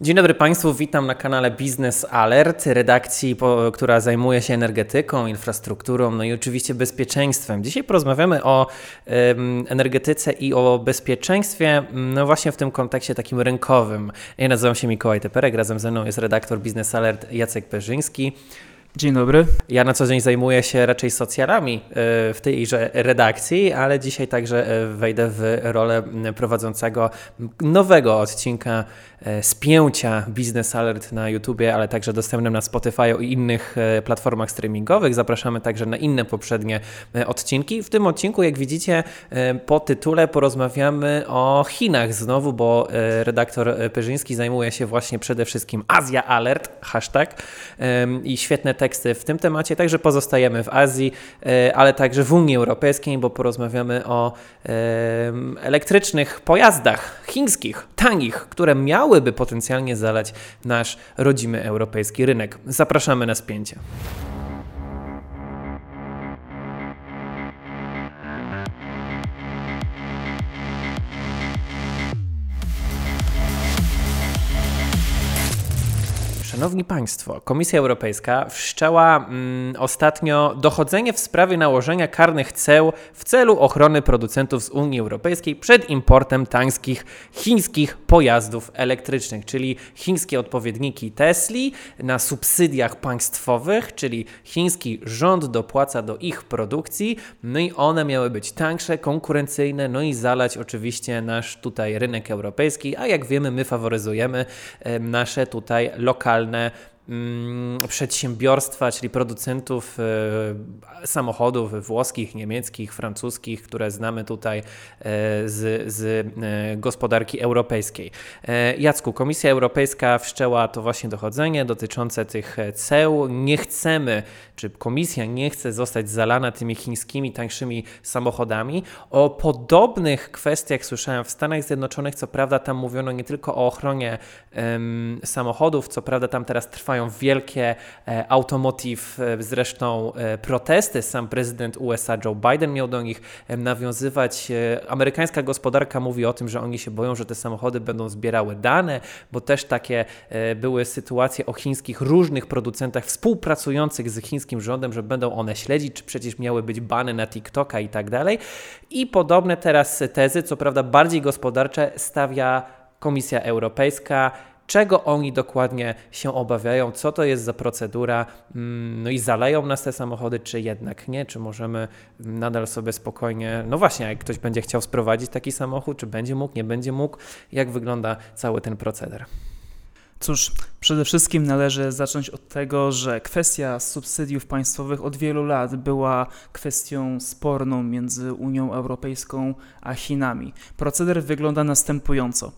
Dzień dobry Państwu, witam na kanale Business Alert, redakcji, która zajmuje się energetyką, infrastrukturą, no i oczywiście bezpieczeństwem. Dzisiaj porozmawiamy o energetyce i o bezpieczeństwie, no właśnie w tym kontekście takim rynkowym. Ja nazywam się Mikołaj Teperek, razem ze mną jest redaktor Business Alert Jacek Perzyński. Dzień dobry. Ja na co dzień zajmuję się raczej socjalami e, w tejże redakcji, ale dzisiaj także e, wejdę w rolę prowadzącego nowego odcinka e, spięcia Business Alert na YouTubie, ale także dostępnym na Spotify i innych platformach streamingowych. Zapraszamy także na inne poprzednie odcinki. W tym odcinku, jak widzicie, po tytule porozmawiamy o Chinach znowu, bo redaktor Perzyński zajmuje się właśnie przede wszystkim Azja Alert, hashtag i świetne teksty w tym temacie. Także pozostajemy w Azji, e, ale także w Unii Europejskiej, bo porozmawiamy o elektrycznych pojazdach chińskich, tanich, które miałyby potencjalnie zalać nasz rodzimy europejski rynek. Zapraszamy na spięcie. Szanowni Państwo, Komisja Europejska wszczęła mm, ostatnio dochodzenie w sprawie nałożenia karnych ceł w celu ochrony producentów z Unii Europejskiej przed importem tańskich chińskich pojazdów elektrycznych, czyli chińskie odpowiedniki Tesli na subsydiach państwowych, czyli chiński rząd dopłaca do ich produkcji, no i one miały być tańsze, konkurencyjne, no i zalać oczywiście nasz tutaj rynek europejski, a jak wiemy, my faworyzujemy nasze tutaj lokalne Mm, przedsiębiorstwa, czyli producentów e, samochodów włoskich, niemieckich, francuskich, które znamy tutaj e, z, z e, gospodarki europejskiej. Jacku, Komisja Europejska wszczęła to właśnie dochodzenie dotyczące tych ceł. Nie chcemy, czy Komisja nie chce zostać zalana tymi chińskimi, tańszymi samochodami. O podobnych kwestiach słyszałem w Stanach Zjednoczonych. Co prawda, tam mówiono nie tylko o ochronie um, samochodów, co prawda, tam teraz trwa trwają wielkie e, automotive, e, zresztą e, protesty. Sam prezydent USA Joe Biden miał do nich nawiązywać. Amerykańska gospodarka mówi o tym, że oni się boją, że te samochody będą zbierały dane, bo też takie były sytuacje o chińskich różnych producentach współpracujących z chińskim rządem, że będą one śledzić, czy przecież miały być bany na TikToka i tak dalej. I podobne teraz tezy, co prawda bardziej gospodarcze, stawia Komisja Europejska czego oni dokładnie się obawiają, co to jest za procedura, mm, no i zaleją nas te samochody, czy jednak nie, czy możemy nadal sobie spokojnie, no właśnie, jak ktoś będzie chciał sprowadzić taki samochód, czy będzie mógł, nie będzie mógł, jak wygląda cały ten proceder. Cóż, przede wszystkim należy zacząć od tego, że kwestia subsydiów państwowych od wielu lat była kwestią sporną między Unią Europejską a Chinami. Proceder wygląda następująco.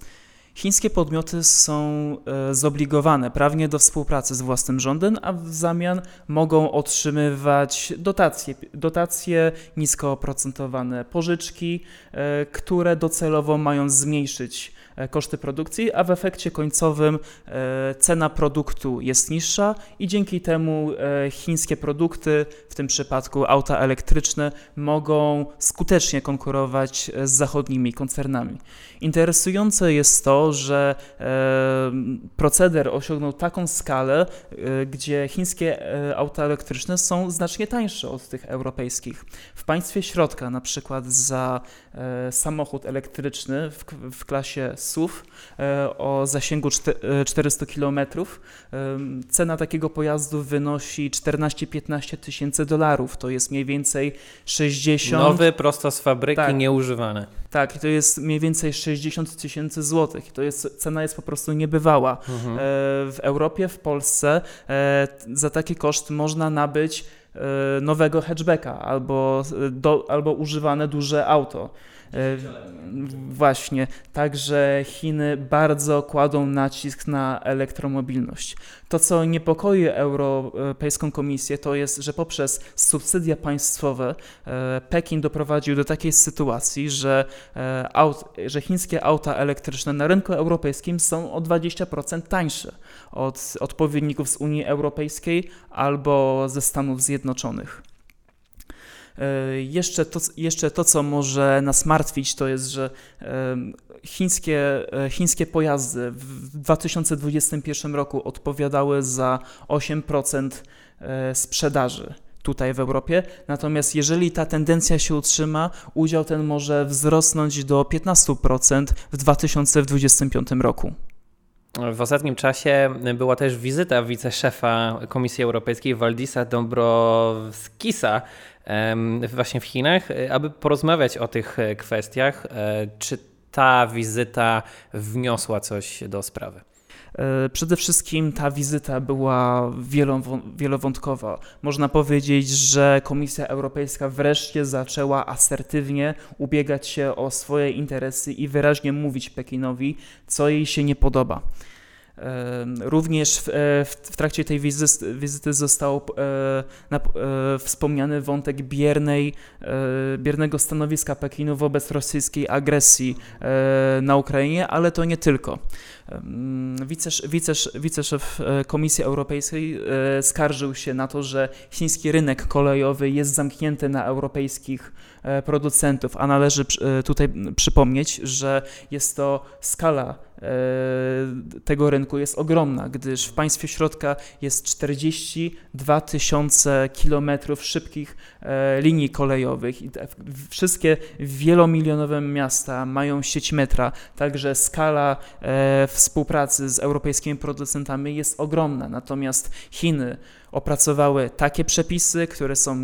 Chińskie podmioty są e, zobligowane prawnie do współpracy z własnym rządem, a w zamian mogą otrzymywać dotacje, dotacje nisko oprocentowane pożyczki, e, które docelowo mają zmniejszyć koszty produkcji, a w efekcie końcowym e, cena produktu jest niższa i dzięki temu e, chińskie produkty, w tym przypadku auta elektryczne, mogą skutecznie konkurować z zachodnimi koncernami. Interesujące jest to, że proceder osiągnął taką skalę, gdzie chińskie auta elektryczne są znacznie tańsze od tych europejskich. W państwie środka, na przykład za samochód elektryczny w, w klasie SUV e, o zasięgu 400 km. E, cena takiego pojazdu wynosi 14-15 tysięcy dolarów. To jest mniej więcej 60. Nowy, prosto z fabryki, tak, nieużywany. Tak, i to jest mniej więcej 60 tysięcy złotych. To jest, cena jest po prostu niebywała. Mhm. E, w Europie, w Polsce za taki koszt można nabyć nowego hatchbacka albo, do, albo używane duże auto. E, właśnie, także Chiny bardzo kładą nacisk na elektromobilność. To, co niepokoi Europejską Komisję, to jest, że poprzez subsydia państwowe e, Pekin doprowadził do takiej sytuacji, że, e, aut, że chińskie auta elektryczne na rynku europejskim są o 20% tańsze od odpowiedników z Unii Europejskiej albo ze Stanów Zjednoczonych. Jeszcze to, jeszcze to, co może nas martwić, to jest, że chińskie, chińskie pojazdy w 2021 roku odpowiadały za 8% sprzedaży tutaj w Europie. Natomiast jeżeli ta tendencja się utrzyma, udział ten może wzrosnąć do 15% w 2025 roku. W ostatnim czasie była też wizyta wiceszefa Komisji Europejskiej Waldisa Dombrovskisa właśnie w Chinach, aby porozmawiać o tych kwestiach. E, czy ta wizyta wniosła coś do sprawy? E, przede wszystkim ta wizyta była wielowątkowa. Można powiedzieć, że Komisja Europejska wreszcie zaczęła asertywnie ubiegać się o swoje interesy i wyraźnie mówić Pekinowi, co jej się nie podoba. Również w, e, w, trakcie tej wizyty, wizyty został e, na, e, wspomniany wątek biernej, biernego stanowiska Pekinu wobec rosyjskiej agresji na Ukrainie, ale to nie tylko. Wicesz, wicesz, wiceszef Komisji Europejskiej skarżył się na to, że chiński rynek kolejowy jest zamknięty na europejskich producentów, a należy tutaj przypomnieć, że jest to skala E, tego rynku jest ogromna, gdyż w państwie środka jest 42 tysiące kilometrów szybkich e, linii kolejowych i wszystkie wielomilionowe miasta mają sieć metra, także skala e, współpracy z europejskimi producentami jest ogromna. Natomiast Chiny opracowały takie przepisy, które są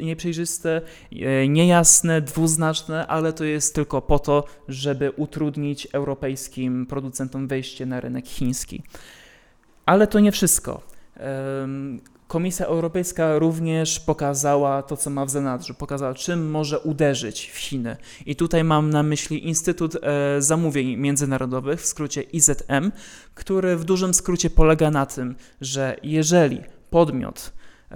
nieprzejrzyste, e, niejasne, dwuznaczne, ale to jest tylko po to, żeby utrudnić europejskim producentom wejście na rynek chiński. Ale to nie wszystko. Komisja Europejska również pokazała to, co ma w zanadrzu, pokazała, czym może uderzyć w Chiny. I tutaj mam na myśli Instytut e, Zamówień Międzynarodowych, w skrócie IZM, który w dużym skrócie polega na tym, że jeżeli podmiot e,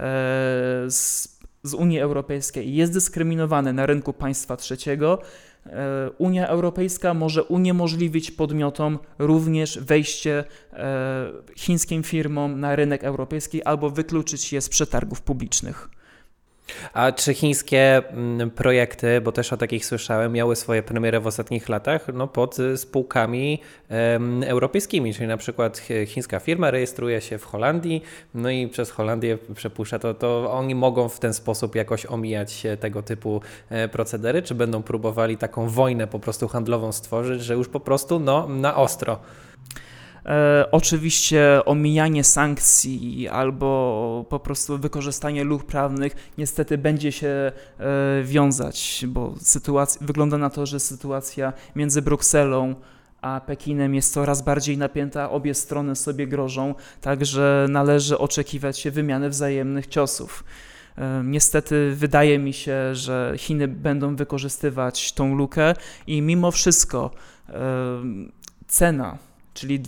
z, z Unii Europejskiej jest dyskryminowany na rynku państwa trzeciego, Unia Europejska może uniemożliwić podmiotom również wejście e, chińskim firmom na rynek europejski albo wykluczyć je z przetargów publicznych. A czy chińskie mm, projekty, bo też o takich słyszałem, miały swoje premiery w ostatnich latach? No, pod y, spółkami europejskimi, czyli na przykład chińska firma rejestruje się w Holandii, no i przez Holandię przepuszcza, to, to oni mogą w ten sposób jakoś omijać tego typu e, procedery, czy będą próbowali taką wojnę po prostu handlową stworzyć, że już po prostu no, na ostro oczywiście omijanie sankcji albo po prostu wykorzystanie luk prawnych niestety będzie się e, wiązać, bo sytuacja, wygląda na to, że sytuacja między Brukselą a Pekinem jest coraz bardziej napięta, obie strony sobie grożą, także należy oczekiwać się wymiany wzajemnych ciosów. E, niestety wydaje mi się, że Chiny będą wykorzystywać tą lukę i mimo wszystko cena Czyli,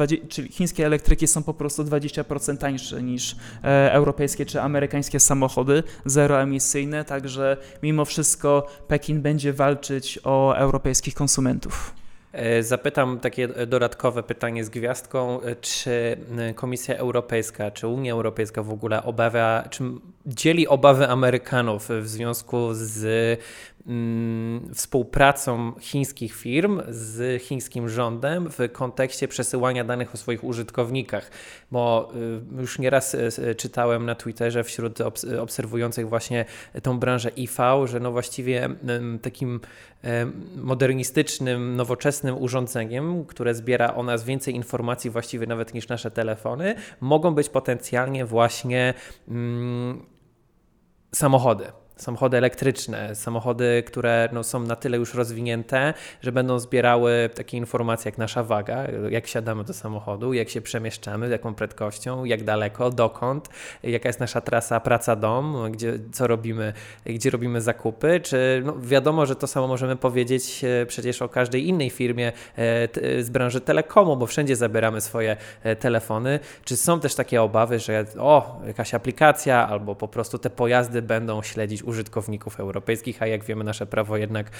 e, czyli chińskie elektryki są po prostu 20% tańsze niż e, europejskie czy amerykańskie samochody zeroemisyjne, także mimo wszystko Pekin będzie walczyć o europejskich konsumentów. E, zapytam takie dodatkowe pytanie z gwiazdką, czy Komisja Europejska, czy Unia Europejska w ogóle obawia, czy dzieli obawy Amerykanów w związku z Mm, współpracą chińskich firm z chińskim rządem w kontekście przesyłania danych o swoich użytkownikach, bo już nieraz czytałem na Twitterze wśród obserwujących właśnie tą branżę IV, że no właściwie takim modernistycznym, nowoczesnym urządzeniem, które zbiera o nas więcej informacji właściwie nawet niż nasze telefony, mogą być potencjalnie właśnie mm, samochody samochody elektryczne, samochody, które no, są na tyle już rozwinięte, że będą zbierały takie informacje jak nasza waga, jak siadamy do samochodu, jak się przemieszczamy, z jaką prędkością, jak daleko, dokąd, jaka jest nasza trasa praca-dom, gdzie, co robimy, gdzie robimy zakupy, czy no, wiadomo, że to samo możemy powiedzieć e, przecież o każdej innej firmie e, z branży telekomu, bo wszędzie zabieramy swoje e, telefony. Czy są też takie obawy, że o, jakaś aplikacja albo po prostu te pojazdy będą śledzić użytkowników europejskich, a jak wiemy, nasze prawo jednak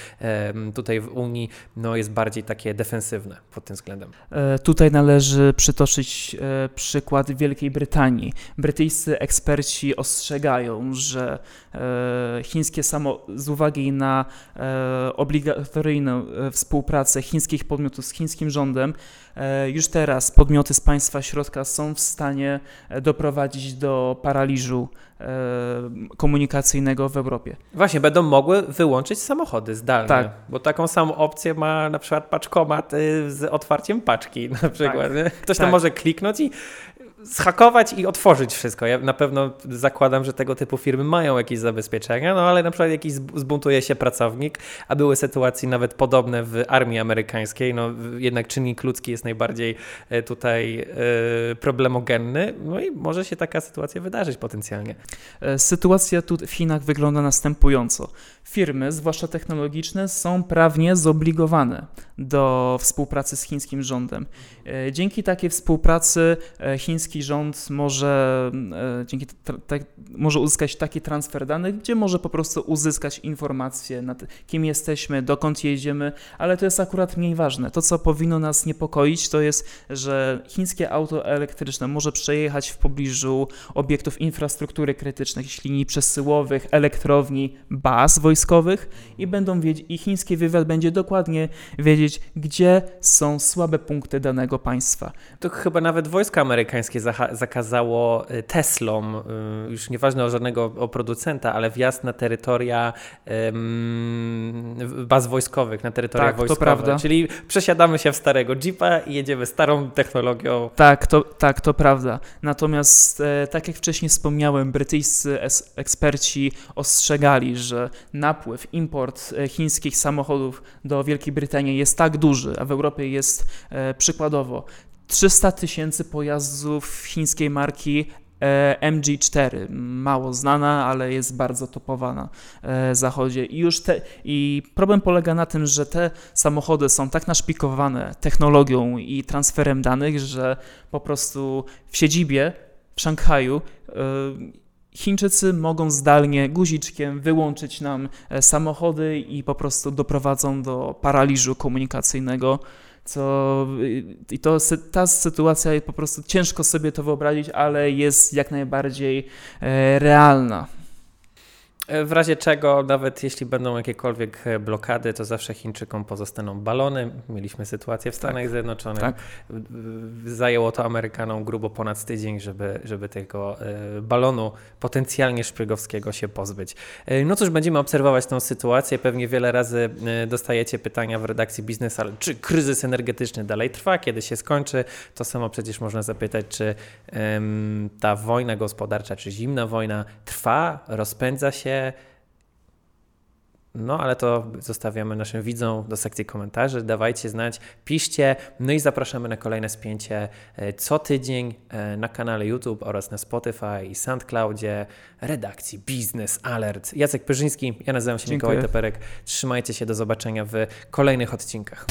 tutaj w Unii no, jest bardziej takie defensywne pod tym względem. E, tutaj należy przytoczyć e, przykład Wielkiej Brytanii. Brytyjscy eksperci ostrzegają, że e, chińskie samo z uwagi na obligatoryjną współpracę chińskich podmiotów z chińskim rządem, już teraz podmioty z państwa środka są w stanie doprowadzić do paraliżu komunikacyjnego w Europie. Właśnie, będą mogły wyłączyć samochody zdalnie, tak. bo taką samą opcję ma na przykład paczkomat y, z otwarciem paczki na przykład. Tak. Ktoś tam tak. może kliknąć i zhakować i otworzyć wszystko. Ja na pewno zakładam, że tego typu firmy mają jakieś zabezpieczenia, no ale na przykład jakiś zbuntuje się pracownik, a były sytuacje nawet podobne w armii amerykańskiej, no jednak czynnik ludzki jest najbardziej e, tutaj e, problemogenny, no i może się taka sytuacja wydarzyć potencjalnie. E, sytuacja tu w Chinach wygląda następująco. Firmy, zwłaszcza technologiczne, są prawnie zobligowane do współpracy z chińskim rządem. Dzięki takiej współpracy chiński rząd może, e, dzięki te, może uzyskać taki transfer danych, gdzie może po prostu uzyskać informacje na kim jesteśmy, dokąd jedziemy, ale to jest akurat mniej ważne. To, co powinno nas niepokoić, to jest, że chińskie auto elektryczne może przejechać w pobliżu obiektów infrastruktury krytycznej, linii przesyłowych, elektrowni, baz wojskowych i będą wiedzieć, i chiński wywiad będzie dokładnie wiedzieć, gdzie są słabe punkty danego państwa. To chyba nawet wojska amerykańskie zakazało y, Teslom, y, już nieważne o żadnego o producenta, ale wjazd na terytoria baz wojskowych, na terytoria tak, wojskowe. To prawda. Czyli przesiadamy się w starego Jeepa i jedziemy starą technologią. Tak, to, tak, to prawda. Natomiast, e, tak jak wcześniej wspomniałem, brytyjscy eksperci ostrzegali, że napływ, import e, chińskich samochodów do Wielkiej Brytanii jest tak duży, a w Europie jest e, przykładowo 300 tysięcy pojazdów chińskiej marki e, MG4, mało znana, ale jest bardzo topowa na e, zachodzie. I już te, i problem polega na tym, że te samochody są tak naszpikowane technologią i transferem danych, że po prostu w siedzibie w Szanghaju e, Chińczycy mogą zdalnie guziczkiem wyłączyć nam samochody i po prostu doprowadzą do paraliżu komunikacyjnego co i to ta sytuacja po prostu ciężko sobie to wyobrazić, ale jest jak najbardziej e, realna. W razie czego, nawet jeśli będą jakiekolwiek e, blokady, to zawsze Chińczykom pozostaną balony. Mieliśmy sytuację w Stanach tak, Zjednoczonych. Tak. Zajęło to Amerykanom grubo ponad tydzień, żeby, żeby tego e, balonu potencjalnie szpiegowskiego się pozbyć. E, no cóż, będziemy obserwować tę sytuację. Pewnie wiele razy dostajecie pytania w redakcji biznes, ale czy kryzys energetyczny dalej trwa, kiedy się skończy? To samo przecież można zapytać, czy um, ta wojna gospodarcza, czy zimna wojna trwa, rozpędza się, no, ale to zostawiamy naszym widzom do sekcji komentarzy. Dawajcie znać, piszcie. No i zapraszamy na kolejne spięcie e, co tydzień e, na kanale YouTube oraz na Spotify i SoundCloudzie redakcji Business Alert. Jacek Pyrzyński, ja nazywam się Dziękuję. Mikołaj Teperek. Trzymajcie się, do zobaczenia w kolejnych odcinkach.